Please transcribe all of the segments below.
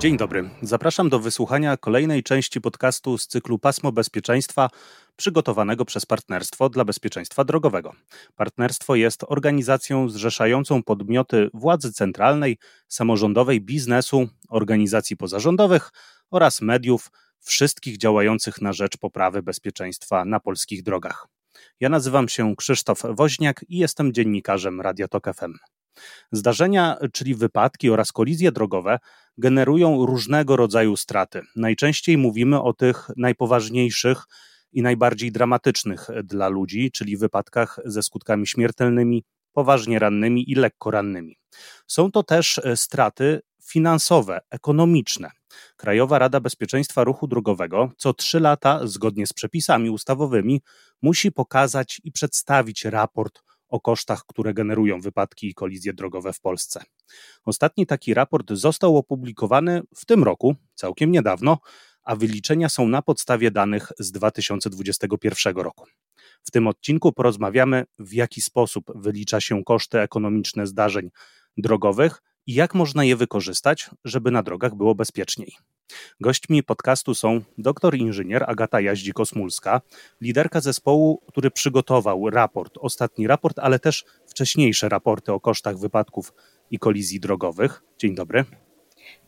Dzień dobry. Zapraszam do wysłuchania kolejnej części podcastu z cyklu Pasmo Bezpieczeństwa przygotowanego przez Partnerstwo dla Bezpieczeństwa Drogowego. Partnerstwo jest organizacją zrzeszającą podmioty władzy centralnej, samorządowej, biznesu, organizacji pozarządowych oraz mediów, wszystkich działających na rzecz poprawy bezpieczeństwa na polskich drogach. Ja nazywam się Krzysztof Woźniak i jestem dziennikarzem Radia Tok FM. Zdarzenia, czyli wypadki oraz kolizje drogowe, generują różnego rodzaju straty. Najczęściej mówimy o tych najpoważniejszych i najbardziej dramatycznych dla ludzi, czyli wypadkach ze skutkami śmiertelnymi, poważnie rannymi i lekko rannymi. Są to też straty finansowe, ekonomiczne. Krajowa Rada Bezpieczeństwa Ruchu Drogowego co trzy lata, zgodnie z przepisami ustawowymi, musi pokazać i przedstawić raport o kosztach, które generują wypadki i kolizje drogowe w Polsce. Ostatni taki raport został opublikowany w tym roku, całkiem niedawno, a wyliczenia są na podstawie danych z 2021 roku. W tym odcinku porozmawiamy, w jaki sposób wylicza się koszty ekonomiczne zdarzeń drogowych i jak można je wykorzystać, żeby na drogach było bezpieczniej. Gośćmi podcastu są doktor inżynier Agata Jaździk-Osmulska, liderka zespołu, który przygotował raport, ostatni raport, ale też wcześniejsze raporty o kosztach wypadków i kolizji drogowych. Dzień dobry.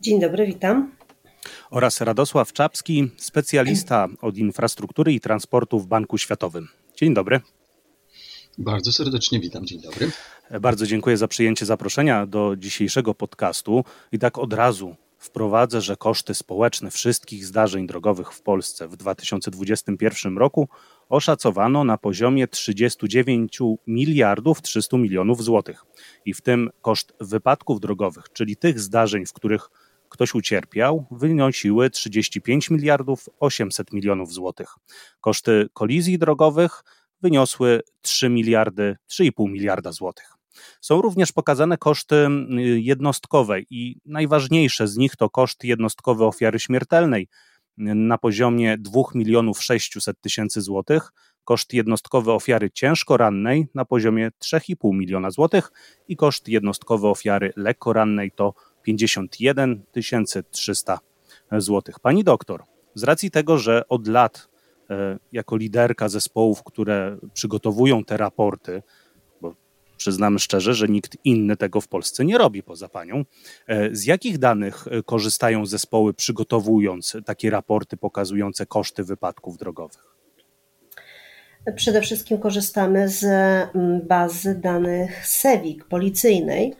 Dzień dobry, witam. Oraz Radosław Czapski, specjalista od infrastruktury i transportu w Banku Światowym. Dzień dobry. Bardzo serdecznie witam, dzień dobry. Bardzo dziękuję za przyjęcie zaproszenia do dzisiejszego podcastu. I tak od razu wprowadzę, że koszty społeczne wszystkich zdarzeń drogowych w Polsce w 2021 roku oszacowano na poziomie 39 miliardów 300 milionów złotych. I w tym koszt wypadków drogowych, czyli tych zdarzeń, w których ktoś ucierpiał, wynosiły 35 miliardów 800 milionów złotych. Koszty kolizji drogowych wyniosły 3 miliardy, 3,5 miliarda złotych. Są również pokazane koszty mm, jednostkowe i najważniejsze z nich to koszt jednostkowy ofiary śmiertelnej mm, na poziomie 2 milionów 600 tysięcy złotych, koszt jednostkowy ofiary ciężko rannej na poziomie 3,5 miliona złotych i koszt jednostkowy ofiary lekko rannej to 51 300 złotych. Pani doktor, z racji tego, że od lat e, jako liderka zespołów, które przygotowują te raporty, Przyznam szczerze, że nikt inny tego w Polsce nie robi poza panią. E, z jakich danych e, korzystają zespoły, przygotowując takie raporty pokazujące koszty wypadków drogowych? Przede wszystkim korzystamy z mm, bazy danych SEWIK policyjnej,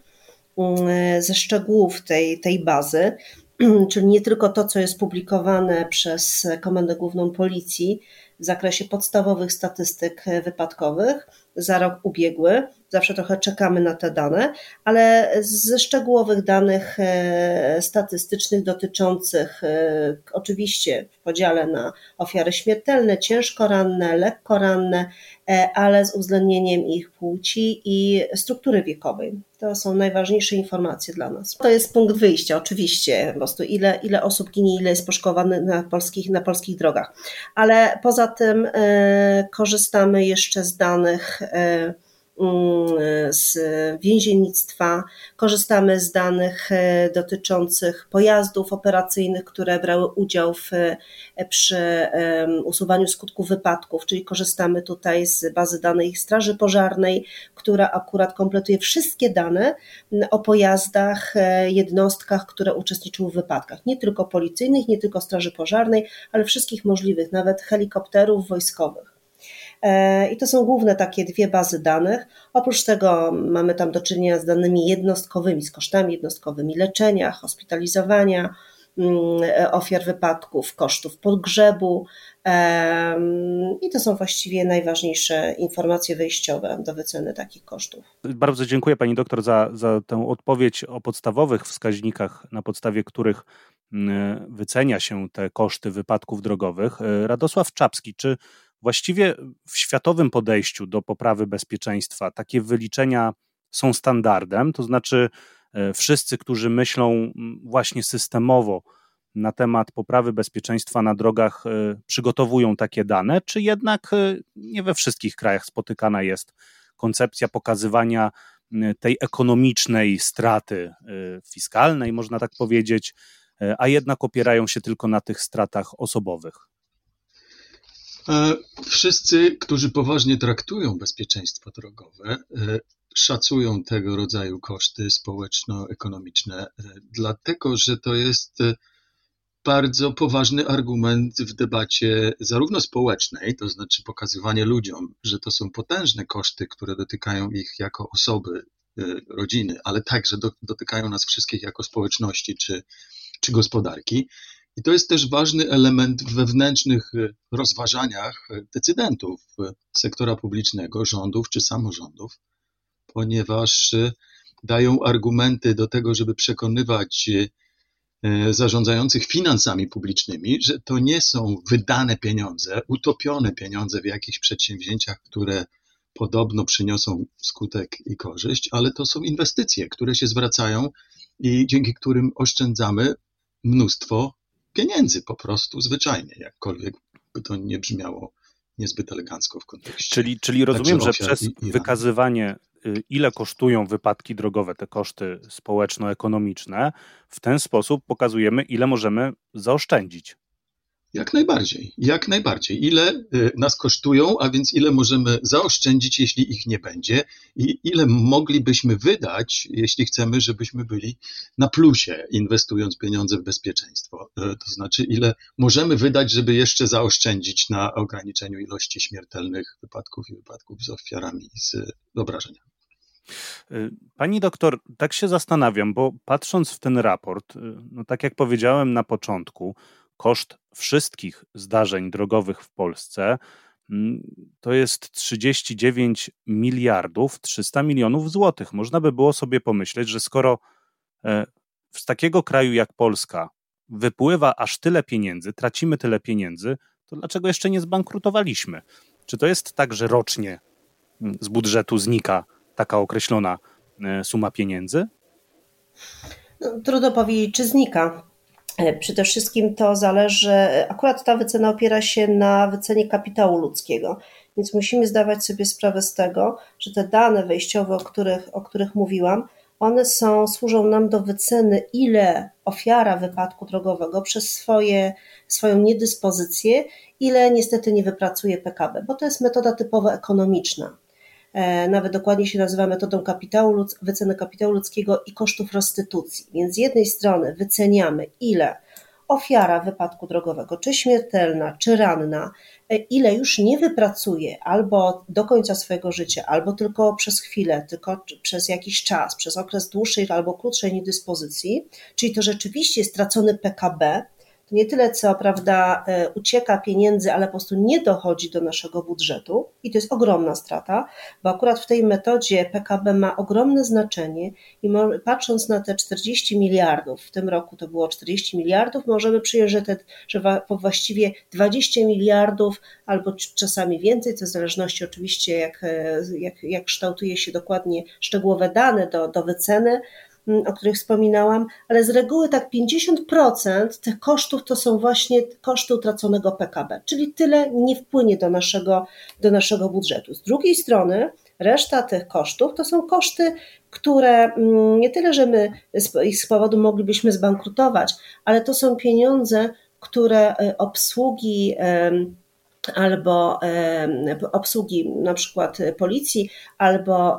mm, ze szczegółów tej, tej bazy, czyli nie tylko to, co jest publikowane przez Komendę Główną Policji w zakresie podstawowych statystyk wypadkowych za rok ubiegły, zawsze trochę czekamy na te dane, ale ze szczegółowych danych e, statystycznych dotyczących e, oczywiście w podziale na ofiary śmiertelne, ciężko ranne, lekko ranne, e, ale z uwzględnieniem ich płci i struktury wiekowej. To są najważniejsze informacje dla nas. To jest punkt wyjścia, oczywiście, po prostu ile, ile osób ginie, ile jest poszkodowanych na polskich, na polskich drogach. Ale poza tym korzystamy jeszcze z danych z więziennictwa, korzystamy z danych e, dotyczących pojazdów operacyjnych, które brały udział w, e, przy usuwaniu skutków wypadków, czyli korzystamy tutaj z bazy danych Straży Pożarnej, która akurat kompletuje wszystkie dane o pojazdach, e, jednostkach, które uczestniczyły w wypadkach, nie tylko policyjnych, nie tylko Straży Pożarnej, ale wszystkich możliwych, nawet helikopterów wojskowych. E, I to są główne takie dwie bazy danych. Oprócz tego mamy tam do czynienia z danymi jednostkowymi, z kosztami jednostkowymi leczenia, hospitalizowania, mm, ofiar wypadków, kosztów pogrzebu. I to są właściwie najważniejsze informacje wejściowe do wyceny takich kosztów. Bardzo dziękuję Pani doktor za, za tę odpowiedź o podstawowych wskaźnikach, na podstawie których mm, wycenia się te koszty wypadków drogowych. E, Radosław Czapski, czy Właściwie w światowym podejściu do poprawy bezpieczeństwa takie wyliczenia są standardem, to znaczy e, wszyscy, którzy myślą właśnie systemowo na temat poprawy bezpieczeństwa na drogach, e, przygotowują takie dane, czy jednak e, nie we wszystkich krajach spotykana jest koncepcja pokazywania tej ekonomicznej straty fiskalnej, można tak powiedzieć, a jednak opierają się tylko na tych stratach osobowych? Wszyscy, którzy poważnie traktują bezpieczeństwo drogowe, szacują tego rodzaju koszty społeczno-ekonomiczne, dlatego że to jest bardzo poważny argument w debacie zarówno społecznej, to znaczy pokazywanie ludziom, że to są potężne koszty, które dotykają ich jako osoby, rodziny, ale także do, dotykają nas wszystkich jako społeczności czy, czy gospodarki. I to jest też ważny element w wewnętrznych y, rozważaniach decydentów sektora publicznego, rządów czy samorządów, ponieważ dają argumenty do tego, żeby przekonywać E, zarządzających finansami publicznymi, że to nie są wydane pieniądze, utopione pieniądze w jakichś przedsięwzięciach, które podobno przyniosą skutek i korzyść, ale to są inwestycje, które się zwracają i dzięki którym oszczędzamy mnóstwo pieniędzy po prostu zwyczajnie, jakkolwiek by to nie brzmiało niezbyt elegancko w kontekście. Czyli, czyli rozumiem, że przez wykazywanie Y, ile kosztują wypadki drogowe, te koszty społeczno-ekonomiczne, w ten sposób pokazujemy, ile możemy zaoszczędzić. Jak najbardziej, jak najbardziej. Ile y, nas kosztują, a więc ile możemy zaoszczędzić, jeśli ich nie będzie, i ile moglibyśmy wydać, jeśli chcemy, żebyśmy byli na plusie, inwestując pieniądze w bezpieczeństwo. Y, to znaczy, ile możemy wydać, żeby jeszcze zaoszczędzić na ograniczeniu ilości śmiertelnych wypadków i wypadków z ofiarami z obrażeniami. Y, pani doktor, tak się zastanawiam, bo patrząc w ten raport, no tak jak powiedziałem na początku, koszt wszystkich zdarzeń drogowych w Polsce mm, to jest 39 miliardów 300 milionów złotych. Można by było sobie pomyśleć, że skoro e, z takiego kraju jak Polska wypływa aż tyle pieniędzy, tracimy tyle pieniędzy, to dlaczego jeszcze nie zbankrutowaliśmy? Czy to jest tak, że rocznie mm, z budżetu znika taka określona e, suma pieniędzy? No, trudno powiedzieć, czy znika. E, przede wszystkim to zależy, akurat ta wycena opiera się na wycenie kapitału ludzkiego, więc musimy zdawać sobie sprawę z tego, że te dane wejściowe, o których, o których mówiłam, one są, służą nam do wyceny, ile ofiara wypadku drogowego przez swoje, swoją niedyspozycję, ile niestety nie wypracuje PKB, bo to jest metoda typowo ekonomiczna. E, nawet dokładnie się nazywa metodą kapitału, wyceny kapitału ludzkiego i kosztów restytucji. Więc z jednej strony wyceniamy, ile ofiara wypadku drogowego, czy śmiertelna, czy ranna, e, ile już nie wypracuje albo do końca swojego życia, albo tylko przez chwilę, tylko przez jakiś czas, przez okres dłuższej albo krótszej niedyspozycji, czyli to rzeczywiście stracony PKB, nie tyle co prawda e, ucieka pieniędzy, ale po prostu nie dochodzi do naszego budżetu i to jest ogromna strata, bo akurat w tej metodzie PKB ma ogromne znaczenie i patrząc na te 40 miliardów, w tym roku to było 40 miliardów, możemy przyjąć, że, te, że właściwie 20 miliardów albo czasami więcej, to w zależności oczywiście jak, e, jak, jak kształtuje się dokładnie szczegółowe dane do, do wyceny, o których wspominałam, ale z reguły tak 50% tych kosztów to są właśnie koszty utraconego PKB, czyli tyle nie wpłynie do naszego, do naszego budżetu. Z drugiej strony, reszta tych kosztów to są koszty, które mm, nie tyle, że my z ich powodu moglibyśmy zbankrutować, ale to są pieniądze, które e, obsługi albo obsługi na przykład policji, albo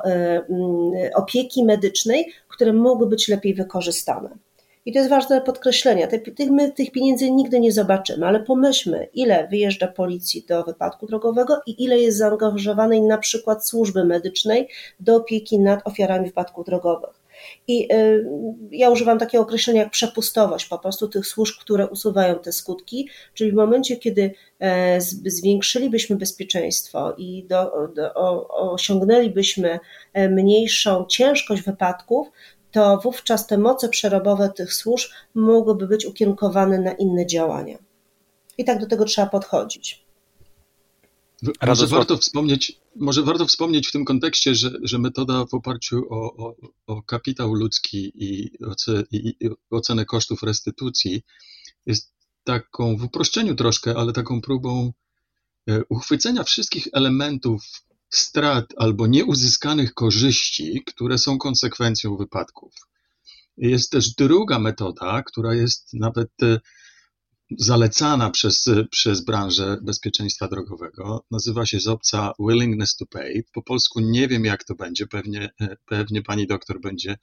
opieki medycznej, które mogły być lepiej wykorzystane. I to jest ważne podkreślenie. My tych pieniędzy nigdy nie zobaczymy, ale pomyślmy, ile wyjeżdża policji do wypadku drogowego i ile jest zaangażowanej na przykład służby medycznej do opieki nad ofiarami wypadków drogowych. I y, ja używam takiego określenia jak przepustowość po prostu tych służb, które usuwają te skutki, czyli w momencie, kiedy e, zwiększylibyśmy bezpieczeństwo i do, do, osiągnęlibyśmy e, mniejszą ciężkość wypadków, to wówczas te moce przerobowe tych służb mogłyby być ukierunkowane na inne działania. I tak do tego trzeba podchodzić. Może warto wspomnieć, może warto wspomnieć w tym kontekście, że, że metoda w oparciu o, o, o kapitał ludzki i, i, i ocenę kosztów restytucji jest taką, w uproszczeniu troszkę, ale taką próbą e, uchwycenia wszystkich elementów strat albo nieuzyskanych korzyści, które są konsekwencją wypadków. Jest też druga metoda, która jest nawet zalecana przez, przez branżę bezpieczeństwa drogowego. Nazywa się z obca willingness to pay. Po polsku nie wiem, jak to będzie. Pewnie, pewnie pani doktor będzie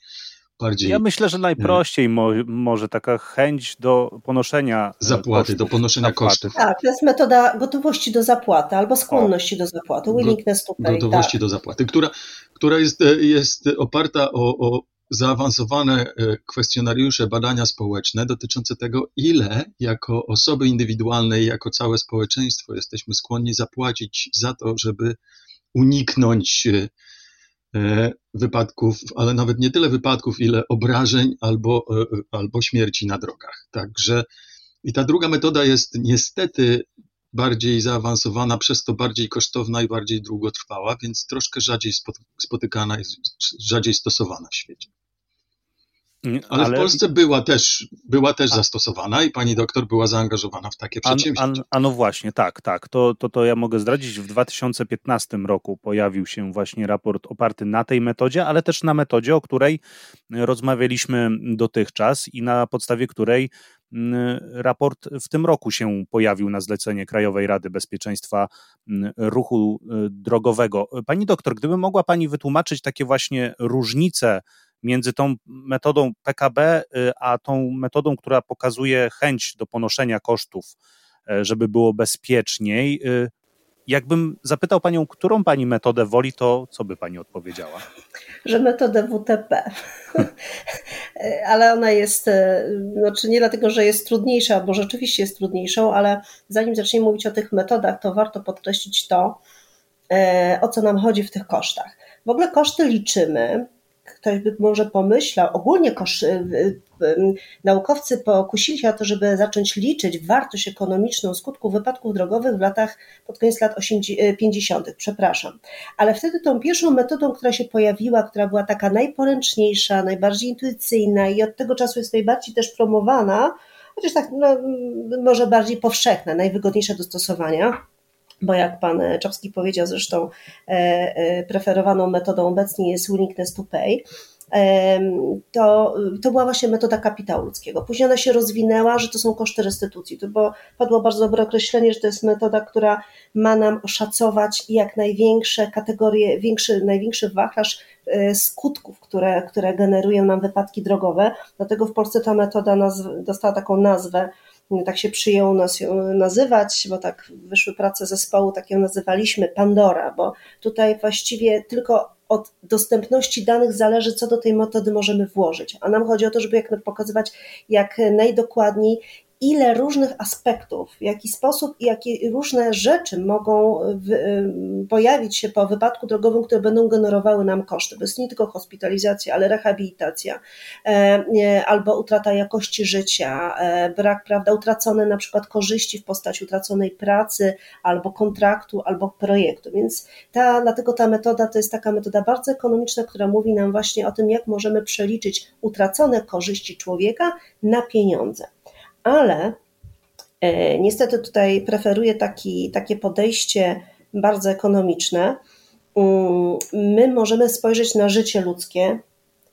bardziej. Ja myślę, że najprościej mo, może taka chęć do ponoszenia e, zapłaty, kosztów, do ponoszenia zapłaty. kosztów. Tak, to jest metoda gotowości do zapłaty albo skłonności o. do zapłaty, willingness to pay. Gotowości tak. do zapłaty, która, która jest, jest oparta o, o zaawansowane e, kwestionariusze, badania społeczne dotyczące tego, ile jako osoby indywidualne i jako całe społeczeństwo jesteśmy skłonni zapłacić za to, żeby uniknąć E, wypadków, ale nawet nie tyle wypadków, ile obrażeń albo, e, albo śmierci na drogach. Także i ta druga metoda jest niestety bardziej zaawansowana, przez to bardziej kosztowna i bardziej długotrwała, więc troszkę rzadziej spotykana i rzadziej stosowana w świecie. Ale, ale, w Polsce była też, była też a, zastosowana i pani doktor była zaangażowana w takie przedsięwzięcia. A, no właśnie, tak, tak. To, to, to ja mogę zdradzić. W 2015 roku pojawił się właśnie raport oparty na tej metodzie, ale też na metodzie, o której rozmawialiśmy dotychczas i na podstawie której mm, raport w tym roku się pojawił na zlecenie Krajowej Rady Bezpieczeństwa mm, Ruchu y, Drogowego. Pani doktor, gdyby mogła Pani wytłumaczyć takie właśnie różnice między tą metodą PKB, y, a tą metodą, która pokazuje chęć do ponoszenia kosztów, e, żeby było bezpieczniej. Y, jakbym zapytał Panią, którą Pani metodę woli, to co by Pani odpowiedziała? Że metodę WTP. ale ona jest, e, znaczy nie dlatego, że jest trudniejsza, bo rzeczywiście jest trudniejszą, ale zanim zaczniemy mówić o tych metodach, to warto podkreślić to, e, o co nam chodzi w tych kosztach. W ogóle koszty liczymy ktoś by może pomyślał, ogólnie kosz, y, y, y, naukowcy pokusili się o to, żeby zacząć liczyć wartość ekonomiczną skutków wypadków drogowych w latach, pod koniec lat 50., przepraszam. Ale wtedy tą pierwszą metodą, która się pojawiła, która była taka najporęczniejsza, najbardziej intuicyjna i od tego czasu jest najbardziej też promowana, chociaż tak no, może bardziej powszechna, najwygodniejsza do stosowania, bo jak pan Czapski powiedział zresztą, e, e, preferowaną metodą obecnie jest willingness to pay, to, to była właśnie metoda kapitału ludzkiego. Później ona się rozwinęła, że to są koszty restytucji, to bo padło bardzo dobre określenie, że to jest metoda, która ma nam oszacować jak największe kategorie, większy, największy wachlarz e, skutków, które, które generują nam wypadki drogowe. Dlatego w Polsce ta metoda nazw- dostała taką nazwę tak się przyjęło nas ją nazywać, bo tak wyszły prace zespołu, tak ją nazywaliśmy Pandora, bo tutaj właściwie tylko od dostępności danych zależy, co do tej metody możemy włożyć. A nam chodzi o to, żeby jak pokazywać jak najdokładniej, ile różnych aspektów, w jaki sposób i jakie różne rzeczy mogą pojawić się po wypadku drogowym, które będą generowały nam koszty. To jest nie tylko hospitalizacja, ale rehabilitacja e, albo utrata jakości życia, e, brak, prawda, utracone na przykład korzyści w postaci utraconej pracy albo kontraktu, albo projektu. Więc ta, dlatego ta metoda to jest taka metoda bardzo ekonomiczna, która mówi nam właśnie o tym, jak możemy przeliczyć utracone korzyści człowieka na pieniądze ale e, niestety tutaj preferuję taki, takie podejście bardzo ekonomiczne. Mm, my możemy spojrzeć na życie ludzkie,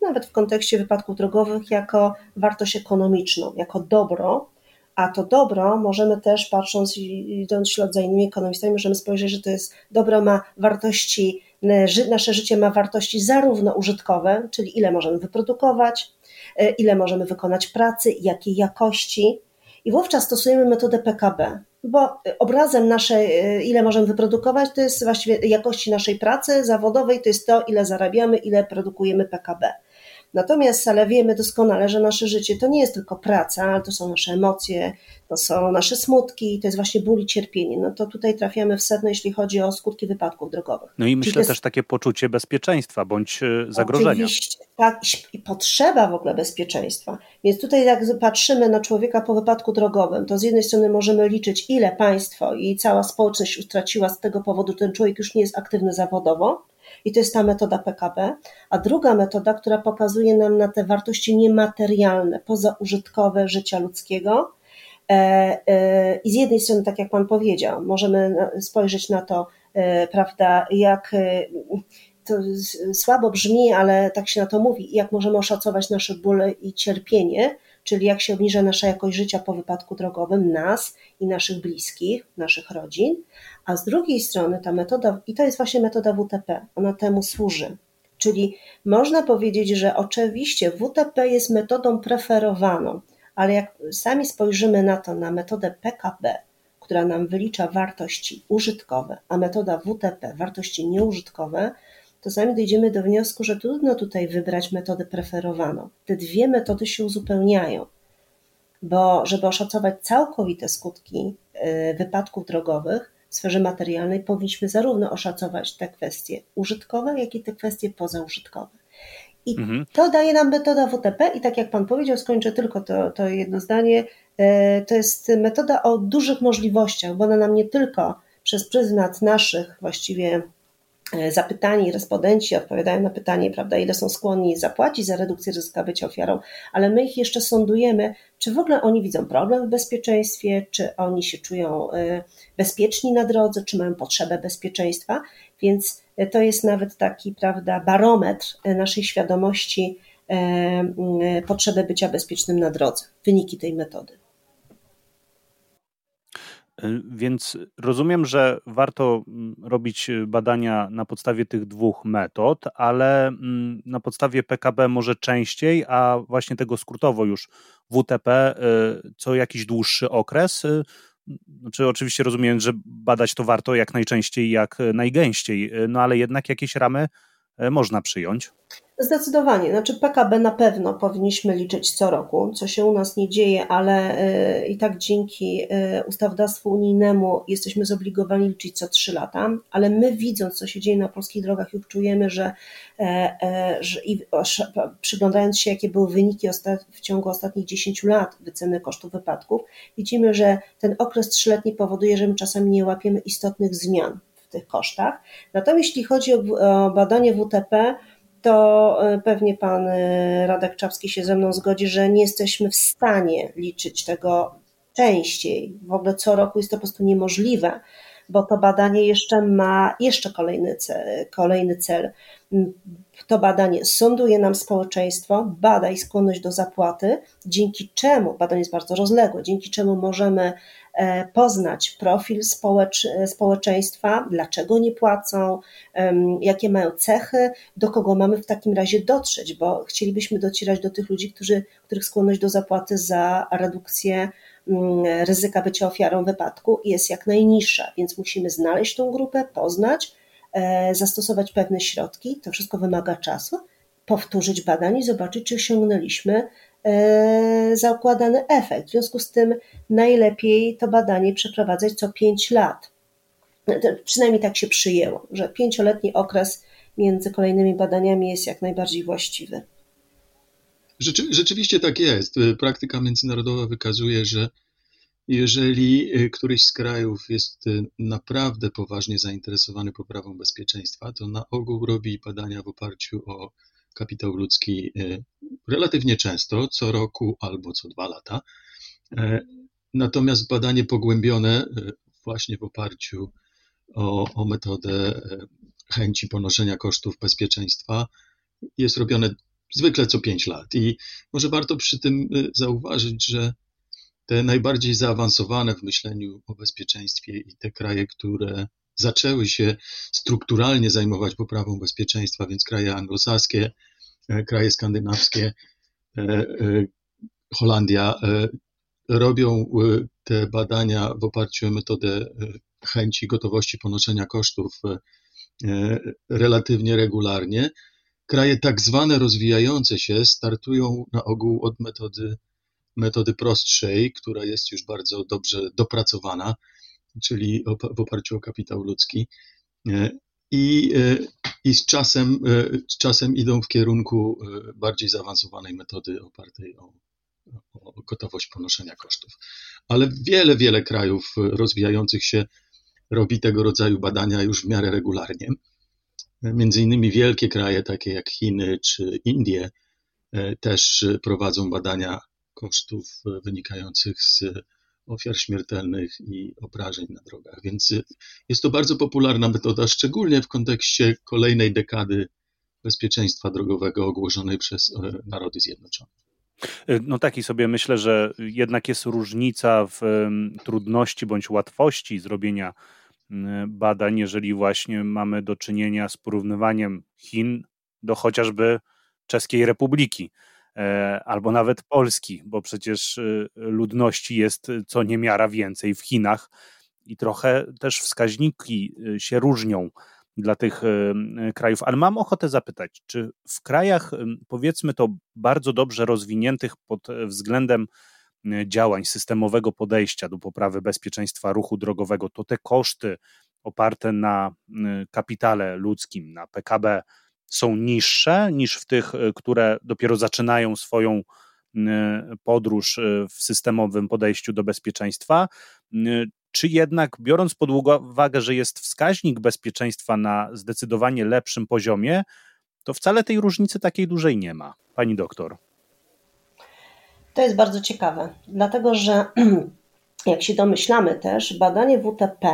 nawet w kontekście wypadków drogowych, jako wartość ekonomiczną, jako dobro, a to dobro możemy też, patrząc i idąc ślad za innymi ekonomistami, możemy spojrzeć, że to jest dobro ma wartości, nasze życie ma wartości zarówno użytkowe, czyli ile możemy wyprodukować, E, ile możemy wykonać pracy, jakiej jakości. I wówczas stosujemy metodę PKB, bo obrazem naszej, e, ile możemy wyprodukować, to jest właściwie jakości naszej pracy zawodowej, to jest to, ile zarabiamy, ile produkujemy PKB. Natomiast, ale wiemy doskonale, że nasze życie to nie jest tylko praca, ale to są nasze emocje, to są nasze smutki, to jest właśnie ból i cierpienie. No to tutaj trafiamy w sedno, jeśli chodzi o skutki wypadków drogowych. No i myślę jest... też takie poczucie bezpieczeństwa bądź e, zagrożenia. Oczywiście, tak, i potrzeba w ogóle bezpieczeństwa. Więc tutaj jak patrzymy na człowieka po wypadku drogowym, to z jednej strony możemy liczyć, ile państwo i cała społeczność utraciła z tego powodu, że ten człowiek już nie jest aktywny zawodowo, i to jest ta metoda PKB. A druga metoda, która pokazuje nam na te wartości niematerialne, pozaużytkowe życia ludzkiego. E, e, I z jednej strony, tak jak Pan powiedział, możemy spojrzeć na to, e, prawda, jak to słabo brzmi, ale tak się na to mówi, jak możemy oszacować nasze bóle i cierpienie, czyli jak się obniża nasza jakość życia po wypadku drogowym, nas i naszych bliskich, naszych rodzin, a z drugiej strony ta metoda, i to jest właśnie metoda WTP, ona temu służy. Czyli można powiedzieć, że oczywiście WTP jest metodą preferowaną, ale jak sami spojrzymy na to, na metodę PKB, która nam wylicza wartości użytkowe, a metoda WTP wartości nieużytkowe, to sami dojdziemy do wniosku, że trudno tutaj wybrać metodę preferowaną. Te dwie metody się uzupełniają, bo żeby oszacować całkowite skutki y, wypadków drogowych w sferze materialnej, powinniśmy zarówno oszacować te kwestie użytkowe, jak i te kwestie pozaużytkowe. I mhm. to daje nam metoda WTP i tak jak Pan powiedział, skończę tylko to, to jedno zdanie, y, to jest metoda o dużych możliwościach, bo ona nam nie tylko przez pryzmat naszych właściwie E, zapytani respondenci odpowiadają na pytanie, prawda, ile są skłonni zapłacić za redukcję ryzyka bycia ofiarą, ale my ich jeszcze sądujemy, czy w ogóle oni widzą problem w bezpieczeństwie, czy oni się czują e, bezpieczni na drodze, czy mają potrzebę bezpieczeństwa, więc e, to jest nawet taki, prawda, barometr naszej świadomości potrzeby bycia bezpiecznym na drodze, wyniki tej metody. Więc rozumiem, że warto mm, robić y, badania na podstawie tych dwóch metod, ale mm, na podstawie PKB może częściej, a właśnie tego skrótowo już WTP y, co jakiś dłuższy okres. Y, znaczy, oczywiście rozumiem, że badać to warto jak najczęściej, jak najgęściej, no ale jednak jakieś ramy można przyjąć. Zdecydowanie, znaczy PKB na pewno powinniśmy liczyć co roku, co się u nas nie dzieje, ale y, i tak dzięki y, ustawodawstwu unijnemu jesteśmy zobligowani liczyć co trzy lata, ale my widząc, co się dzieje na polskich drogach, już czujemy, że, e, e, że i przyglądając się, jakie były wyniki w ciągu ostatnich 10 lat wyceny kosztów wypadków, widzimy, że ten okres trzyletni powoduje, że my czasami nie łapiemy istotnych zmian w tych kosztach. Natomiast jeśli chodzi o badanie WTP, to e, pewnie pan e, Radek Czapski się ze mną zgodzi, że nie jesteśmy w stanie liczyć tego częściej. W ogóle co roku jest to po prostu niemożliwe, bo to badanie jeszcze ma jeszcze kolejny cel. Kolejny cel. To badanie sąduje nam społeczeństwo, bada ich skłonność do zapłaty, dzięki czemu, badanie jest bardzo rozległe, dzięki czemu możemy poznać profil społecz, społeczeństwa, dlaczego nie płacą, jakie mają cechy, do kogo mamy w takim razie dotrzeć, bo chcielibyśmy docierać do tych ludzi, którzy, których skłonność do zapłaty za redukcję mm, ryzyka bycia ofiarą wypadku jest jak najniższa, więc musimy znaleźć tą grupę, poznać, e, zastosować pewne środki, to wszystko wymaga czasu, powtórzyć badanie i zobaczyć, czy osiągnęliśmy E, zakładany efekt. W związku z tym najlepiej to badanie przeprowadzać co 5 lat. Przynajmniej tak się przyjęło, że pięcioletni okres między kolejnymi badaniami jest jak najbardziej właściwy. Rzeczy, rzeczywiście tak jest. Praktyka międzynarodowa wykazuje, że jeżeli któryś z krajów jest naprawdę poważnie zainteresowany poprawą bezpieczeństwa, to na ogół robi badania w oparciu o kapitał ludzki e, relatywnie często, co roku albo co dwa lata. E, natomiast badanie pogłębione e, właśnie w oparciu o, o metodę chęci ponoszenia kosztów bezpieczeństwa jest robione zwykle co pięć lat. I może warto przy tym zauważyć, że te najbardziej zaawansowane w myśleniu o bezpieczeństwie i te kraje, które zaczęły się strukturalnie zajmować poprawą bezpieczeństwa, więc kraje anglosaskie, e, kraje skandynawskie, e, e, Holandia, robią te badania w oparciu o metodę chęci, gotowości ponoszenia kosztów relatywnie regularnie. Kraje tak zwane rozwijające się startują na ogół od metody, metody prostszej, która jest już bardzo dobrze dopracowana czyli w oparciu o kapitał ludzki. E, I, e, i z, czasem, e, z czasem idą w kierunku bardziej zaawansowanej metody opartej o, o gotowość ponoszenia kosztów. Ale wiele, wiele krajów rozwijających się robi tego rodzaju badania już w miarę regularnie. Między innymi wielkie kraje, takie jak Chiny czy Indie, też prowadzą badania kosztów wynikających z ofiar śmiertelnych i obrażeń na drogach. Więc jest to bardzo popularna metoda, szczególnie w kontekście kolejnej dekady bezpieczeństwa drogowego ogłoszonej przez Narody Zjednoczone. No tak i sobie myślę, że jednak jest różnica w trudności bądź łatwości zrobienia badań, jeżeli właśnie mamy do czynienia z porównywaniem Chin do chociażby Czeskiej Republiki e, albo nawet Polski, bo przecież y, ludności jest co niemiara więcej w Chinach i trochę też wskaźniki y, się różnią dla tych y, krajów. Ale mam ochotę zapytać, czy w krajach, powiedzmy to, bardzo dobrze rozwiniętych pod względem działań systemowego podejścia do poprawy bezpieczeństwa ruchu drogowego, to te koszty oparte na kapitale ludzkim, na PKB, są niższe niż w tych, e, które dopiero zaczynają swoją podróż e, w systemowym podejściu do bezpieczeństwa, czy jednak biorąc pod uwagę, że jest wskaźnik bezpieczeństwa na zdecydowanie lepszym poziomie, to wcale tej różnicy takiej dużej nie ma. Pani doktor. To jest bardzo ciekawe, dlatego że jak się domyślamy też, badanie WTP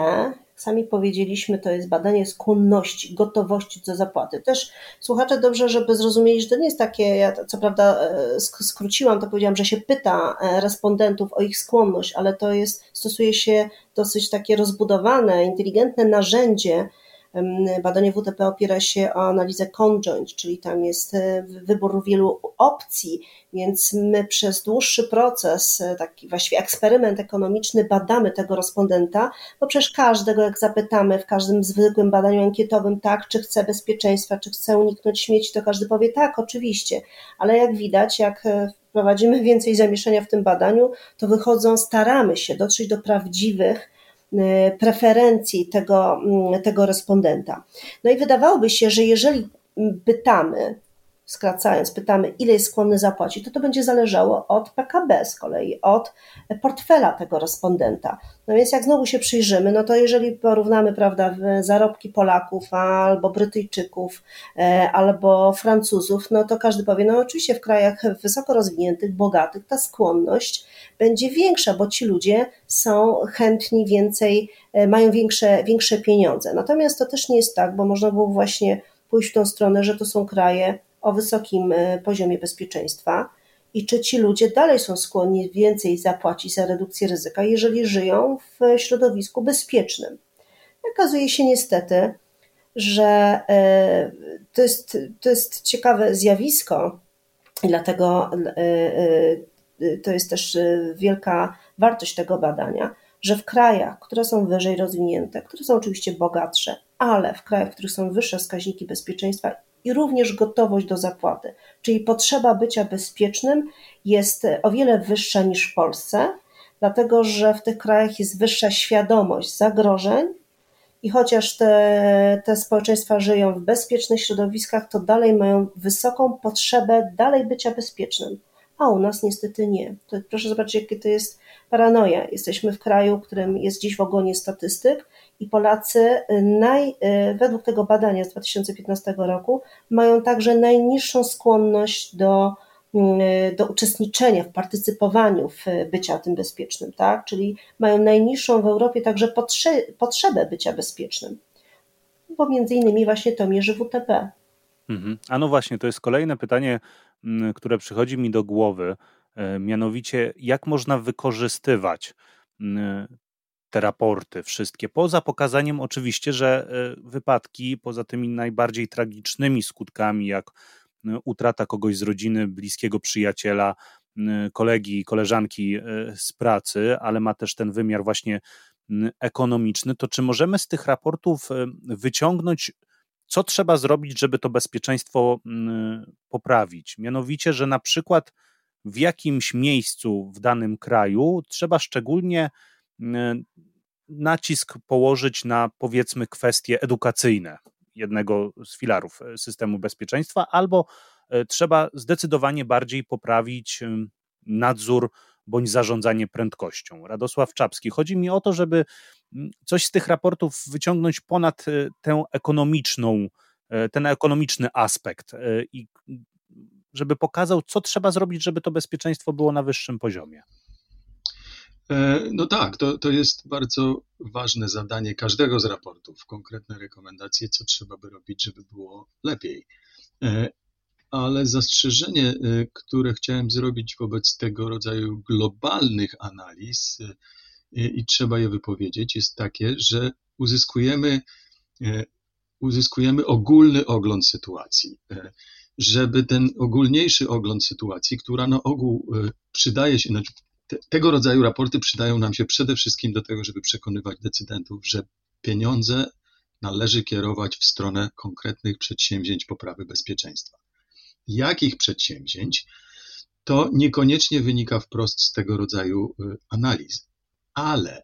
sami powiedzieliśmy, to jest badanie skłonności, gotowości do zapłaty. Też słuchacze dobrze, żeby zrozumieli, że to nie jest takie, ja co prawda e, skróciłam, to powiedziałam, że się pyta e, respondentów o ich skłonność, ale to jest, stosuje się dosyć takie rozbudowane, inteligentne narzędzie, Badanie WTP opiera się o analizę conjoint, czyli tam jest e, wybór wielu opcji, więc my przez dłuższy proces, e, taki właściwie eksperyment ekonomiczny, badamy tego respondenta, bo przecież każdego, jak zapytamy w każdym zwykłym badaniu ankietowym, tak, czy chce bezpieczeństwa, czy chce uniknąć śmieci, to każdy powie tak, oczywiście, ale jak widać, jak e, wprowadzimy więcej zamieszania w tym badaniu, to wychodzą, staramy się dotrzeć do prawdziwych preferencji tego, mm, tego respondenta. No i wydawałoby się, że jeżeli pytamy, skracając, pytamy, ile jest skłonny zapłacić, to to będzie zależało od PKB z kolei, od portfela tego respondenta. No więc jak znowu się przyjrzymy, no to jeżeli porównamy, prawda, zarobki Polaków albo Brytyjczyków, e, albo Francuzów, no to każdy powie, no oczywiście w krajach wysoko rozwiniętych, bogatych ta skłonność będzie większa, bo ci ludzie są chętni więcej, e, mają większe, większe pieniądze. Natomiast to też nie jest tak, bo można było właśnie pójść w tą stronę, że to są kraje o wysokim e, poziomie bezpieczeństwa i czy ci ludzie dalej są skłonni więcej zapłacić za redukcję ryzyka, jeżeli żyją w środowisku bezpiecznym. Okazuje się niestety, że e, to jest, to jest ciekawe zjawisko i dlatego e, to jest też wielka wartość tego badania, że w krajach, które są wyżej rozwinięte, które są oczywiście bogatsze, ale w krajach, w których są wyższe wskaźniki bezpieczeństwa i również gotowość do zapłaty, czyli potrzeba bycia bezpiecznym jest o wiele wyższa niż w Polsce, dlatego że w tych krajach jest wyższa świadomość zagrożeń i chociaż te, te społeczeństwa żyją w bezpiecznych środowiskach, to dalej mają wysoką potrzebę dalej bycia bezpiecznym, a u nas niestety nie. To proszę zobaczyć, jakie to jest paranoja. Jesteśmy w kraju, którym jest dziś w ogonie statystyk, i Polacy y, naj, y, według tego badania z 2015 roku mają także najniższą skłonność do, y, do uczestniczenia w partycypowaniu w bycia tym bezpiecznym, tak? czyli mają najniższą w Europie także potrze potrzebę bycia bezpiecznym, bo między innymi właśnie to mierzy WTP. Mhm. A no właśnie, to jest kolejne pytanie, mm, które przychodzi mi do głowy, e, mianowicie jak można wykorzystywać mm, te raporty wszystkie, poza pokazaniem oczywiście, że e, wypadki, poza tymi najbardziej tragicznymi skutkami, jak e, utrata kogoś z rodziny, bliskiego przyjaciela, kolegi, koleżanki e, z pracy, ale ma też ten wymiar właśnie ekonomiczny, to czy możemy z tych raportów wyciągnąć, co trzeba zrobić, żeby to bezpieczeństwo poprawić? Mianowicie, że na przykład w jakimś miejscu w danym kraju trzeba szczególnie nacisk położyć na powiedzmy kwestie edukacyjne jednego z filarów e, systemu bezpieczeństwa, albo e, trzeba zdecydowanie bardziej poprawić nadzór bądź zarządzanie prędkością. Radosław Czapski. Chodzi mi o to, żeby coś z tych raportów wyciągnąć ponad e, tę ekonomiczną, ten ekonomiczny aspekt i żeby pokazał, co trzeba zrobić, żeby to bezpieczeństwo było na wyższym poziomie. E, no tak, to, to jest bardzo ważne zadanie każdego z raportów, konkretne rekomendacje, co trzeba by robić, żeby było lepiej. E, ale zastrzeżenie, e, które chciałem zrobić wobec tego rodzaju globalnych analiz, i trzeba je wypowiedzieć, jest takie, że uzyskujemy, uzyskujemy ogólny ogląd sytuacji. Żeby ten ogólniejszy ogląd sytuacji, która na ogół przydaje się, znaczy te, tego rodzaju raporty przydają nam się przede wszystkim do tego, żeby przekonywać decydentów, że pieniądze należy kierować w stronę konkretnych przedsięwzięć poprawy bezpieczeństwa. Jakich przedsięwzięć? To niekoniecznie wynika wprost z tego rodzaju y, analiz, ale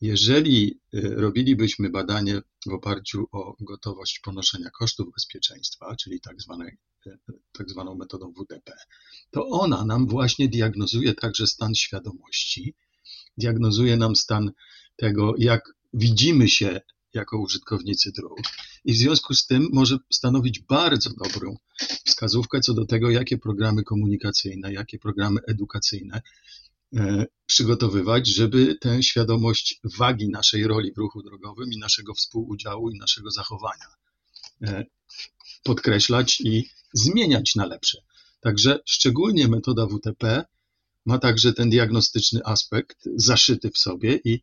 jeżeli y, robilibyśmy badanie w oparciu o gotowość ponoszenia kosztów bezpieczeństwa, czyli tak, zwanej, y, tak zwaną metodą WDP, to ona nam właśnie diagnozuje także stan świadomości, diagnozuje nam stan tego, jak widzimy się jako użytkownicy dróg i w związku z tym może stanowić bardzo dobrą wskazówkę co do tego, jakie programy komunikacyjne, jakie programy edukacyjne E, przygotowywać, żeby tę świadomość wagi naszej roli w ruchu drogowym i naszego współudziału i naszego zachowania e, podkreślać i zmieniać na lepsze. Także szczególnie metoda WTP ma także ten diagnostyczny aspekt zaszyty w sobie i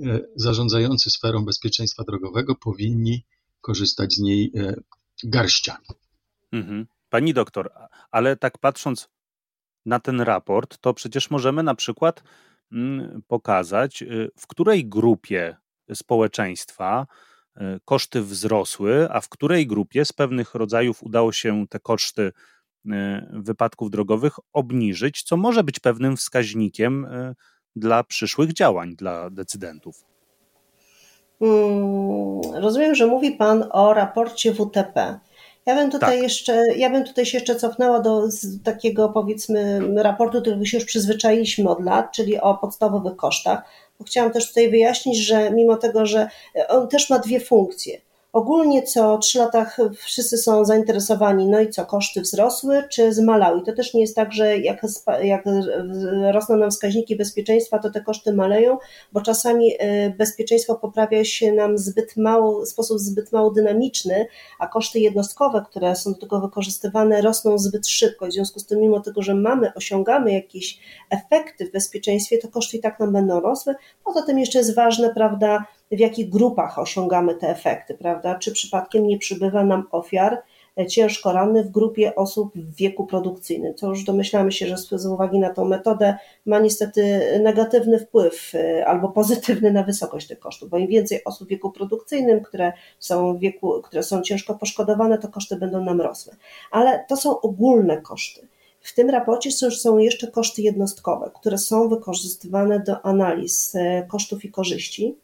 e, zarządzający sferą bezpieczeństwa drogowego powinni korzystać z niej garściami. Mhm. Pani doktor, ale tak patrząc na ten raport, to przecież możemy na przykład mm, pokazać, y, w której grupie społeczeństwa koszty wzrosły, a w której grupie z pewnych rodzajów udało się te koszty y, wypadków drogowych obniżyć, co może być pewnym wskaźnikiem dla przyszłych działań dla decydentów. Hmm, rozumiem, że mówi Pan o raporcie WTP. Ja bym tutaj tak. jeszcze, ja bym tutaj się jeszcze cofnęła do takiego powiedzmy raportu, do którego się już przyzwyczailiśmy od lat, czyli o podstawowych kosztach. Chciałam też tutaj wyjaśnić, że mimo tego, że on też ma dwie funkcje. Ogólnie co trzy latach wszyscy są zainteresowani, no i co, koszty wzrosły czy zmalały? I to też nie jest tak, że jak, jak rosną nam wskaźniki bezpieczeństwa, to te koszty maleją, bo czasami y, bezpieczeństwo poprawia się nam zbyt mało, w sposób zbyt mało dynamiczny, a koszty jednostkowe, które są do tego wykorzystywane, rosną zbyt szybko. W związku z tym, mimo tego, że mamy, osiągamy jakieś efekty w bezpieczeństwie, to koszty i tak nam będą rosły. Poza tym jeszcze jest ważne, prawda, w jakich grupach osiągamy te efekty, prawda? Czy przypadkiem nie przybywa nam ofiar e, ciężko rannych w grupie osób w wieku produkcyjnym, co już domyślamy się, że z uwagi na tą metodę ma niestety negatywny wpływ e, albo pozytywny na wysokość tych kosztów, bo im więcej osób w wieku produkcyjnym, które są wieku, które są ciężko poszkodowane, to koszty będą nam rosły. Ale to są ogólne koszty. W tym raporcie są jeszcze koszty jednostkowe, które są wykorzystywane do analiz e, kosztów i korzyści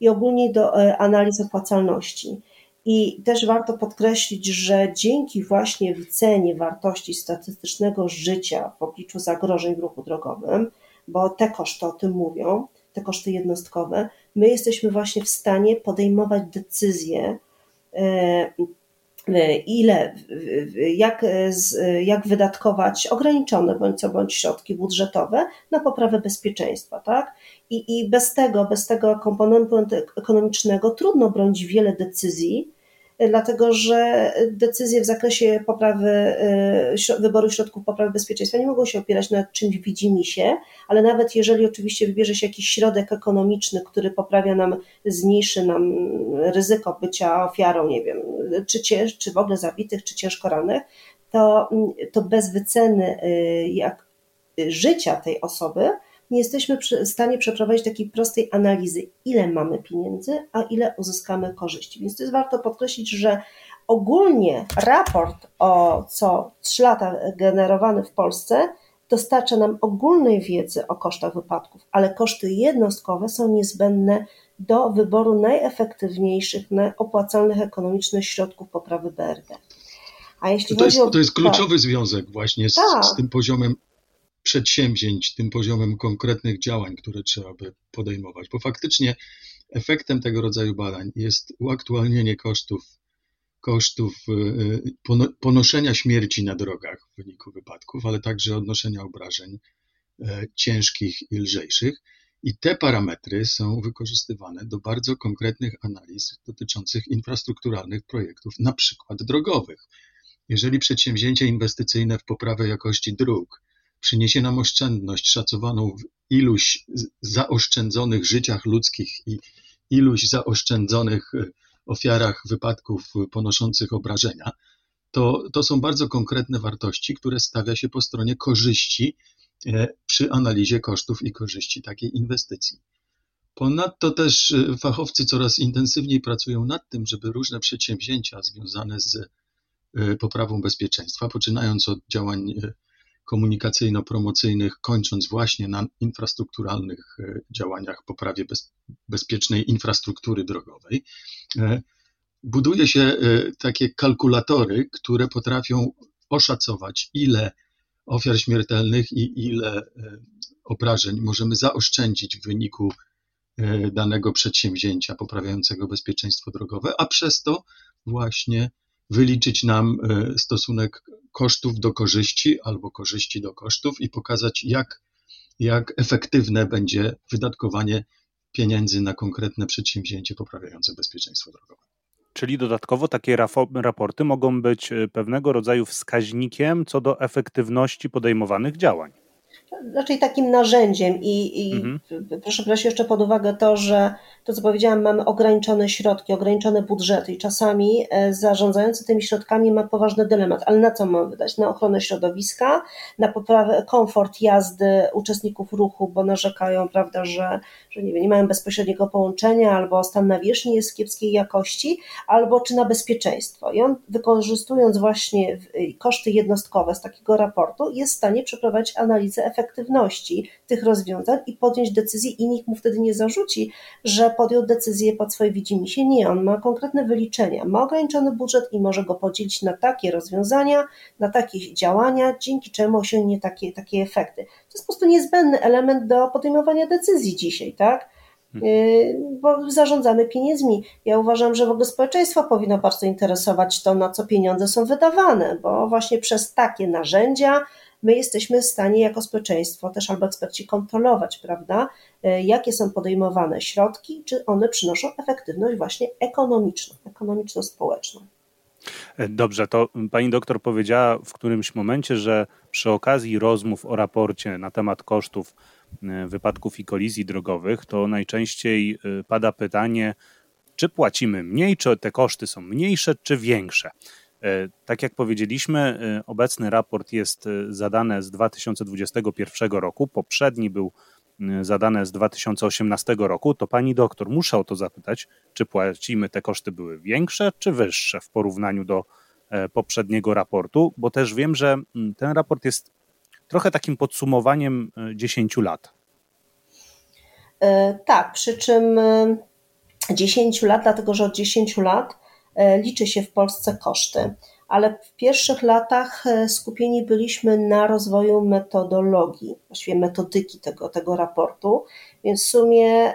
i ogólnie do e, analiz opłacalności. I też warto podkreślić, że dzięki właśnie wycenie wartości statystycznego życia w obliczu zagrożeń w ruchu drogowym, bo te koszty o tym mówią, te koszty jednostkowe, my jesteśmy właśnie w stanie podejmować decyzje e, ile, jak, jak wydatkować ograniczone bądź co bądź środki budżetowe na poprawę bezpieczeństwa, tak? I, I bez tego, bez tego komponentu ekonomicznego trudno bronić wiele decyzji, dlatego że decyzje w zakresie poprawy y, wyboru środków poprawy bezpieczeństwa nie mogą się opierać na czymś widzimisię, ale nawet jeżeli oczywiście wybierze się jakiś środek ekonomiczny, który poprawia nam, zmniejszy nam ryzyko bycia ofiarą, nie wiem, czy, cięż, czy w ogóle zabitych, czy ciężko rannych, to, to bez wyceny y, jak, życia tej osoby nie jesteśmy w stanie przeprowadzić takiej prostej analizy, ile mamy pieniędzy, a ile uzyskamy korzyści. Więc to jest warto podkreślić, że ogólnie raport o co 3 lata generowany w Polsce dostarcza nam ogólnej wiedzy o kosztach wypadków, ale koszty jednostkowe są niezbędne do wyboru najefektywniejszych, najopłacalnych ekonomicznych środków poprawy BRD. A jeśli to, jest, o... to jest kluczowy tak. związek właśnie z, tak. z tym poziomem przedsięwzięć, tym poziomem konkretnych działań, które trzeba by podejmować, bo faktycznie efektem tego rodzaju badań jest uaktualnienie kosztów, kosztów y, ponoszenia śmierci na drogach w wyniku wypadków, ale także odnoszenia obrażeń e, ciężkich i lżejszych. I te parametry są wykorzystywane do bardzo konkretnych analiz dotyczących infrastrukturalnych projektów, na przykład drogowych. Jeżeli przedsięwzięcie inwestycyjne w poprawę jakości dróg przyniesie nam oszczędność szacowaną w iluś zaoszczędzonych życiach ludzkich i iluś zaoszczędzonych e, ofiarach wypadków ponoszących obrażenia, to, to są bardzo konkretne wartości, które stawia się po stronie korzyści e, przy analizie kosztów i korzyści takiej inwestycji. Ponadto też e, fachowcy coraz intensywniej pracują nad tym, żeby różne przedsięwzięcia związane z poprawą bezpieczeństwa, poczynając od działań komunikacyjno-promocyjnych, kończąc właśnie na infrastrukturalnych e, działaniach poprawie bez, bezpiecznej infrastruktury drogowej, e, buduje się e, takie kalkulatory, które potrafią oszacować, ile ofiar śmiertelnych i ile obrażeń możemy zaoszczędzić w wyniku danego przedsięwzięcia poprawiającego bezpieczeństwo drogowe, a przez to właśnie wyliczyć nam stosunek kosztów do korzyści albo korzyści do kosztów i pokazać, jak, jak efektywne będzie wydatkowanie pieniędzy na konkretne przedsięwzięcie poprawiające bezpieczeństwo drogowe. Czyli dodatkowo takie raporty mogą być e, pewnego rodzaju wskaźnikiem co do efektywności podejmowanych działań raczej takim narzędziem i, i mhm. proszę brać jeszcze pod uwagę to, że to co powiedziałam, mamy ograniczone środki, ograniczone budżety i czasami e, zarządzający tymi środkami ma poważny dylemat, ale na co mamy wydać? Na ochronę środowiska, na poprawę komfort jazdy uczestników ruchu, bo narzekają, prawda, że, że nie, wiem, nie mają bezpośredniego połączenia, albo stan nawierzchni jest kiepskiej jakości, albo czy na bezpieczeństwo. I on wykorzystując właśnie koszty jednostkowe z takiego raportu jest w stanie przeprowadzić analizę efektywności tych rozwiązań i podjąć decyzję i nikt mu wtedy nie zarzuci, że podjął decyzję pod swoje widzimisię. Nie, on ma konkretne wyliczenia, ma ograniczony budżet i może go podzielić na takie rozwiązania, na takie działania, dzięki czemu osiągnie takie, takie efekty. To jest po prostu niezbędny element do podejmowania decyzji dzisiaj, tak? Hmm. Y, bo zarządzamy pieniędzmi. Ja uważam, że w ogóle społeczeństwo powinno bardzo interesować to, na co pieniądze są wydawane, bo właśnie przez takie narzędzia my jesteśmy w stanie jako społeczeństwo, też albo eksperci kontrolować, prawda, e, jakie są podejmowane środki, czy one przynoszą efektywność właśnie ekonomiczną, ekonomiczno-społeczną. E, dobrze, to pani doktor powiedziała w którymś momencie, że przy okazji rozmów o raporcie na temat kosztów e, wypadków i kolizji drogowych, to najczęściej pada pytanie, czy płacimy mniej, czy te koszty są mniejsze, czy większe. E, tak jak powiedzieliśmy, e, obecny raport jest e, zadany z 2021 roku, poprzedni był zadany z 2018 roku, to pani doktor, muszę o to zapytać, czy płacimy te koszty były większe czy wyższe w porównaniu do poprzedniego raportu, bo też wiem, że ten raport jest trochę takim podsumowaniem 10 lat. Tak, przy czym 10 lat, dlatego że od 10 lat liczy się w Polsce koszty, ale w pierwszych latach e, skupieni byliśmy na rozwoju metodologii, właściwie metodyki tego, tego raportu, więc w sumie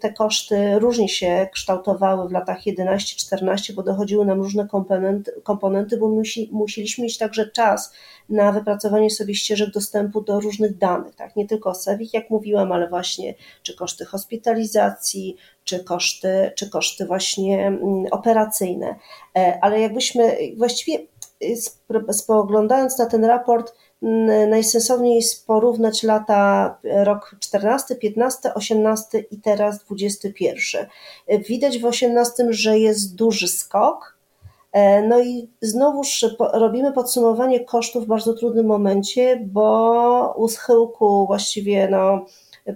te koszty różnie się kształtowały w latach 11-14, bo dochodziły nam różne komponenty, komponenty bo musi, musieliśmy mieć także czas na wypracowanie sobie ścieżek dostępu do różnych danych, tak? nie tylko SEWIK, jak mówiłam, ale właśnie czy koszty hospitalizacji, czy koszty, czy koszty właśnie mm, operacyjne. E, ale jakbyśmy właściwie y, spoglądając na ten raport, najsensowniej jest porównać lata e, rok 14, 15, 18 i teraz 21. E, widać w 18, że jest duży skok. No i znowuż robimy podsumowanie kosztów w bardzo trudnym momencie, bo u schyłku właściwie no,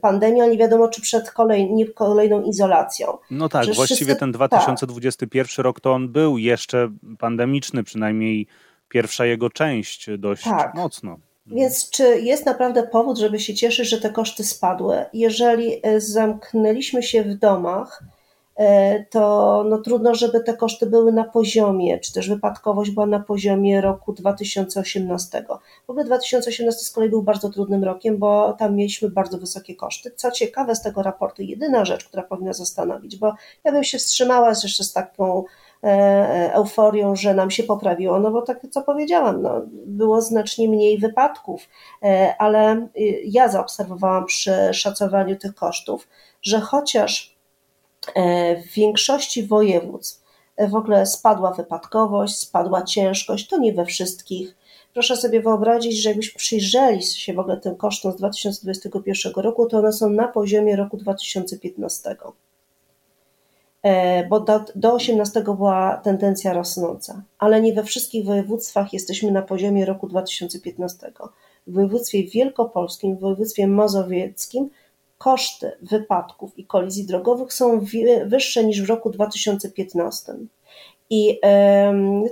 pandemia, nie wiadomo czy przed kolej, nie kolejną izolacją. No tak, właściwie wszyscy, ten 2021 tak. rok to on był jeszcze pandemiczny, przynajmniej pierwsza jego część dość tak. mocno. Więc czy jest naprawdę powód, żeby się cieszyć, że te koszty spadły? Jeżeli e, zamknęliśmy się w domach, E, to no trudno, żeby te koszty były na poziomie, czy też wypadkowość była na poziomie roku 2018. W ogóle 2018 z kolei był bardzo trudnym rokiem, bo tam mieliśmy bardzo wysokie koszty. Co ciekawe z tego raportu, jedyna rzecz, która powinna zastanowić, bo ja bym się wstrzymała jeszcze z taką euforią, że nam się poprawiło, no bo tak co powiedziałam, no, było znacznie mniej wypadków, ale ja zaobserwowałam przy szacowaniu tych kosztów, że chociaż w większości województw w ogóle spadła wypadkowość, spadła ciężkość, to nie we wszystkich. Proszę sobie wyobrazić, że jakbyśmy przyjrzeli się w ogóle tym kosztom z 2021 roku, to one są na poziomie roku 2015. E, bo do, do 18 była tendencja rosnąca, ale nie we wszystkich województwach jesteśmy na poziomie roku 2015. W województwie wielkopolskim, w województwie mazowieckim koszty wypadków i kolizji drogowych są wyższe niż w roku 2015. I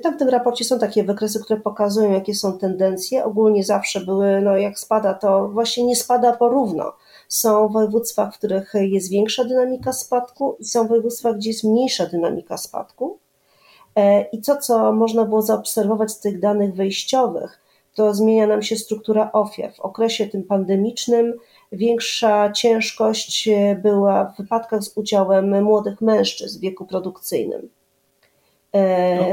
tam w tym raporcie są takie wykresy, które pokazują, jakie są tendencje. Ogólnie zawsze były, no jak spada, to właśnie nie spada porówno. Są województwa, w których jest większa dynamika spadku, i są województwa, gdzie jest mniejsza dynamika spadku. E, I to, co można było zaobserwować z tych danych wejściowych, to zmienia nam się struktura ofiar. W okresie tym pandemicznym większa ciężkość była w wypadkach z udziałem młodych mężczyzn w wieku produkcyjnym. No,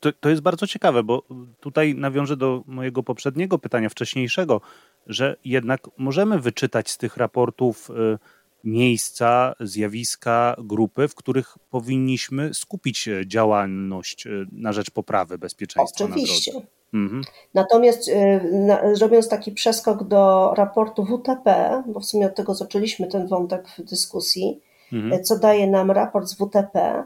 to, to jest bardzo ciekawe, bo tutaj nawiążę do mojego poprzedniego pytania, wcześniejszego, że jednak możemy wyczytać z tych raportów y, miejsca, zjawiska, grupy, w których powinniśmy skupić działalność y, na rzecz poprawy bezpieczeństwa Oczywiście. na drodze. Mhm. Natomiast robiąc taki przeskok do raportu WTP, bo w sumie od tego zaczęliśmy ten wątek w dyskusji, mhm. co daje nam raport z WTP,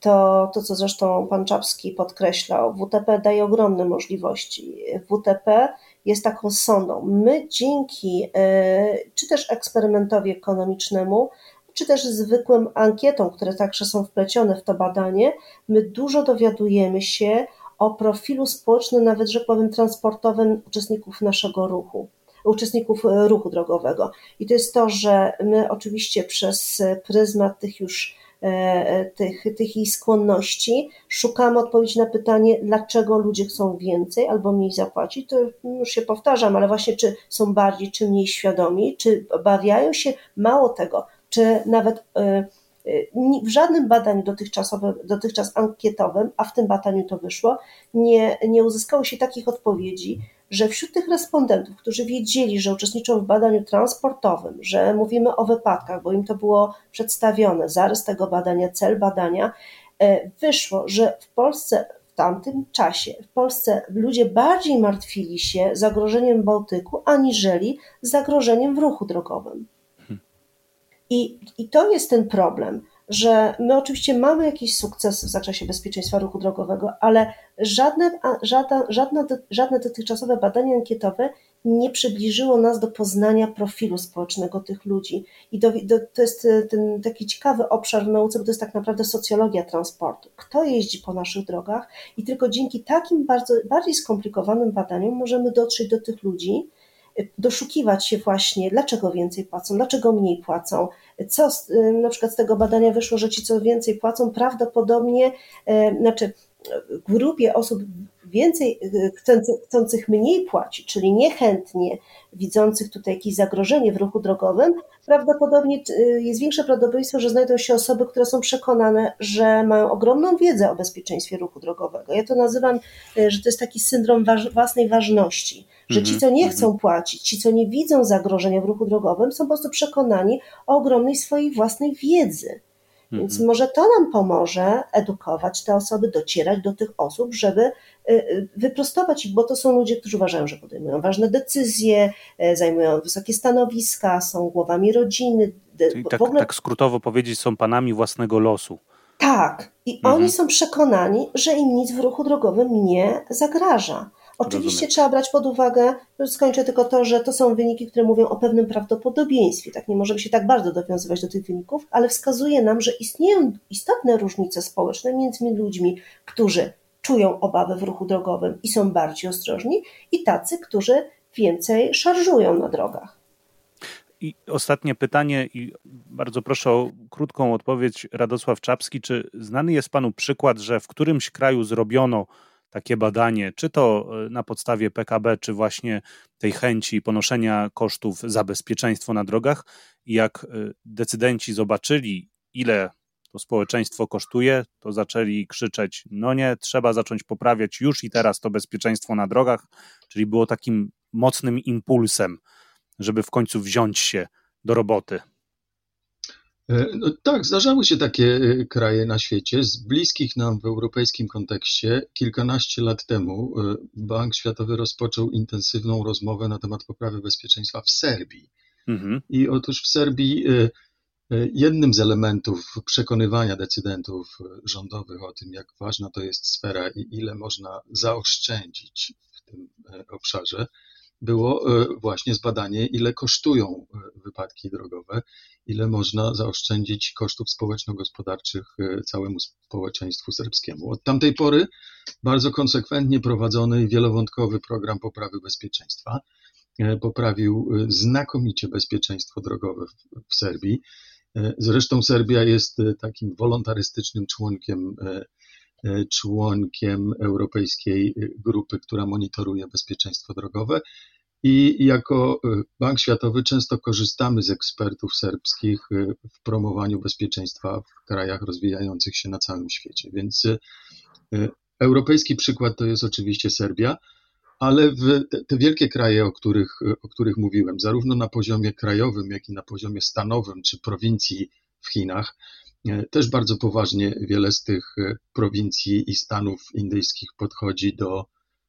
to, to co zresztą pan Czapski podkreślał, WTP daje ogromne możliwości. WTP jest taką sondą. My dzięki e, czy też eksperymentowi ekonomicznemu, czy też zwykłym ankietom, które także są wplecione w to badanie, my dużo dowiadujemy się o profilu społecznym, nawet rzekłbym transportowym uczestników naszego ruchu uczestników ruchu drogowego. I to jest to, że my oczywiście przez pryzmat tych już E, tych, tych jej skłonności, szukamy odpowiedzi na pytanie, dlaczego ludzie chcą więcej albo mniej zapłacić. To już się powtarzam, ale właśnie czy są bardziej czy mniej świadomi, czy obawiają się, mało tego, czy nawet e, e, w żadnym badaniu dotychczasowym, dotychczas ankietowym, a w tym badaniu to wyszło, nie, nie uzyskało się takich odpowiedzi, że wśród tych respondentów, którzy wiedzieli, że uczestniczą w badaniu transportowym, że mówimy o wypadkach, bo im to było przedstawione, zarys tego badania, cel badania, e, wyszło, że w Polsce w tamtym czasie w Polsce ludzie bardziej martwili się zagrożeniem Bałtyku, aniżeli zagrożeniem w ruchu drogowym. I, I to jest ten problem, że my oczywiście mamy jakiś sukces w zakresie bezpieczeństwa ruchu drogowego, ale żadne, żadne, żadne, żadne dotychczasowe badanie ankietowe nie przybliżyło nas do poznania profilu społecznego tych ludzi. I do, do, to jest e, ten taki ciekawy obszar w nauce, bo to jest tak naprawdę socjologia transportu. Kto jeździ po naszych drogach i tylko dzięki takim bardzo, bardziej skomplikowanym badaniom możemy dotrzeć do tych ludzi, doszukiwać się właśnie, dlaczego więcej płacą, dlaczego mniej płacą. Co na przykład z tego badania wyszło, że ci, co więcej płacą, prawdopodobnie, e, znaczy w grupie osób więcej e, chcących mniej płacić, czyli niechętnie widzących tutaj jakieś zagrożenie w ruchu drogowym, prawdopodobnie e, jest większe prawdopodobieństwo, że znajdą się osoby, które są przekonane, że mają ogromną wiedzę o bezpieczeństwie ruchu drogowego. Ja to nazywam, że to jest taki syndrom własnej ważności że ci, co nie mhm, chcą mhm. płacić, ci, co nie widzą zagrożenia w ruchu drogowym, są po prostu przekonani o ogromnej swojej własnej wiedzy. Więc mhm. może to nam pomoże edukować te osoby, docierać do tych osób, żeby y, y, wyprostować ich, bo to są ludzie, którzy uważają, że podejmują ważne decyzje, y, zajmują wysokie stanowiska, są głowami rodziny. Czyli tak, ogóle... tak skrótowo powiedzieć, są panami własnego losu. Tak, i mhm. oni są przekonani, że im nic w ruchu drogowym nie zagraża. Oczywiście Rozumiem. trzeba brać pod uwagę, skończę tylko to, że to są wyniki, które mówią o pewnym prawdopodobieństwie. Tak nie możemy się tak bardzo dowiązywać do tych wyników, ale wskazuje nam, że istnieją istotne różnice społeczne między ludźmi, którzy czują obawy w ruchu drogowym i są bardziej ostrożni, i tacy, którzy więcej szarżują na drogach. I ostatnie pytanie, i bardzo proszę o krótką odpowiedź, Radosław Czapski. Czy znany jest Panu przykład, że w którymś kraju zrobiono takie badanie, czy to e, na podstawie PKB, czy właśnie tej chęci ponoszenia kosztów za bezpieczeństwo na drogach. Jak e, decydenci zobaczyli, ile to społeczeństwo kosztuje, to zaczęli krzyczeć: No nie, trzeba zacząć poprawiać już i teraz to bezpieczeństwo na drogach, czyli było takim mocnym impulsem, żeby w końcu wziąć się do roboty. E, no tak, zdarzały się takie e, kraje na świecie. Z bliskich nam w europejskim kontekście, kilkanaście lat temu e, Bank Światowy rozpoczął intensywną rozmowę na temat poprawy bezpieczeństwa w Serbii. Mhm. I otóż w Serbii jednym z elementów przekonywania decydentów rządowych o tym, jak ważna to jest sfera i ile można zaoszczędzić w tym obszarze, było e, właśnie zbadanie, ile kosztują e, wypadki drogowe, ile można zaoszczędzić kosztów społeczno-gospodarczych e, całemu społeczeństwu serbskiemu. Od tamtej pory bardzo konsekwentnie prowadzony wielowątkowy program poprawy bezpieczeństwa poprawił znakomicie bezpieczeństwo drogowe w, w Serbii. Zresztą Serbia jest takim wolontarystycznym członkiem członkiem Europejskiej Grupy, która monitoruje bezpieczeństwo drogowe. I jako y, Bank Światowy często korzystamy z ekspertów serbskich w promowaniu bezpieczeństwa w krajach rozwijających się na całym świecie. Więc europejski przykład to jest oczywiście Serbia, ale te, te wielkie kraje, o których, o których mówiłem, zarówno na poziomie krajowym, jak i na poziomie stanowym czy prowincji w Chinach, też bardzo poważnie wiele z tych prowincji i stanów indyjskich podchodzi do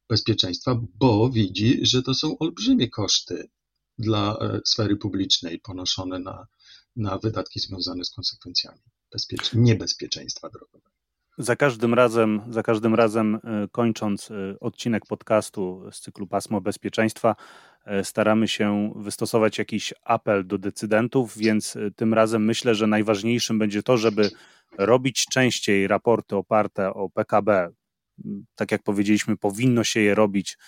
bezpieczeństwa, bo widzi, że to są olbrzymie koszty dla e, sfery publicznej ponoszone na, na wydatki związane z konsekwencjami bezpiecz- niebezpieczeństwa drogowego. Za każdym razem, za każdym razem e, kończąc e, odcinek podcastu z cyklu Pasmo Bezpieczeństwa, staramy się wystosować jakiś apel do decydentów, więc tym razem myślę, że najważniejszym będzie to, żeby robić częściej raporty oparte o PKB, tak jak powiedzieliśmy, powinno się je robić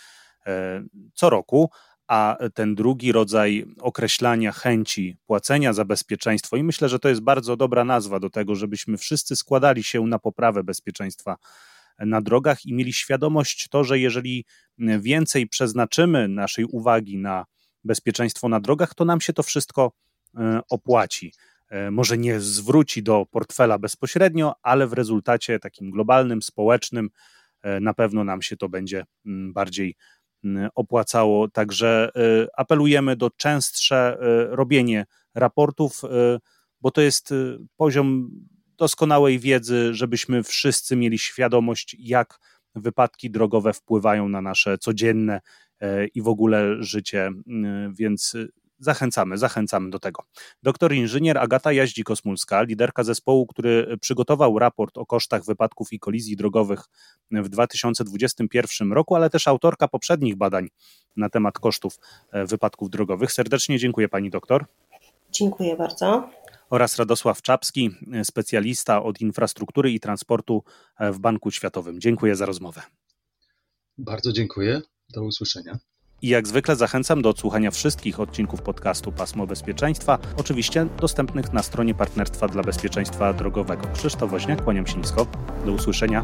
e, co roku, a ten drugi rodzaj określania chęci płacenia za bezpieczeństwo, i myślę, że to jest bardzo dobra nazwa do tego, żebyśmy wszyscy składali się na poprawę bezpieczeństwa na drogach i mieli świadomość to, że jeżeli więcej przeznaczymy naszej uwagi na bezpieczeństwo na drogach, to nam się to wszystko e, opłaci. E, może nie zwróci do portfela bezpośrednio, ale w rezultacie takim globalnym, społecznym e, na pewno nam się to będzie mm, bardziej opłacało. Także e, apelujemy do częstsze robienie raportów, bo to jest poziom doskonałej wiedzy, żebyśmy wszyscy mieli świadomość, jak wypadki drogowe wpływają na nasze codzienne i w ogóle życie. Więc Zachęcamy, zachęcamy do tego. Doktor inżynier Agata Jaździ-Kosmulska, liderka zespołu, który przygotował raport o kosztach wypadków i kolizji drogowych w 2021 roku, ale też autorka poprzednich badań na temat kosztów e, wypadków drogowych. Serdecznie dziękuję pani doktor. Dziękuję bardzo. Oraz Radosław Czapski, specjalista od infrastruktury i transportu e, w Banku Światowym. Dziękuję za rozmowę. Bardzo dziękuję. Do usłyszenia. I jak zwykle zachęcam do odsłuchania wszystkich odcinków podcastu Pasmo Bezpieczeństwa, oczywiście dostępnych na stronie Partnerstwa dla Bezpieczeństwa Drogowego. Krzysztof Woźniak, kłaniam się nisko. Do usłyszenia.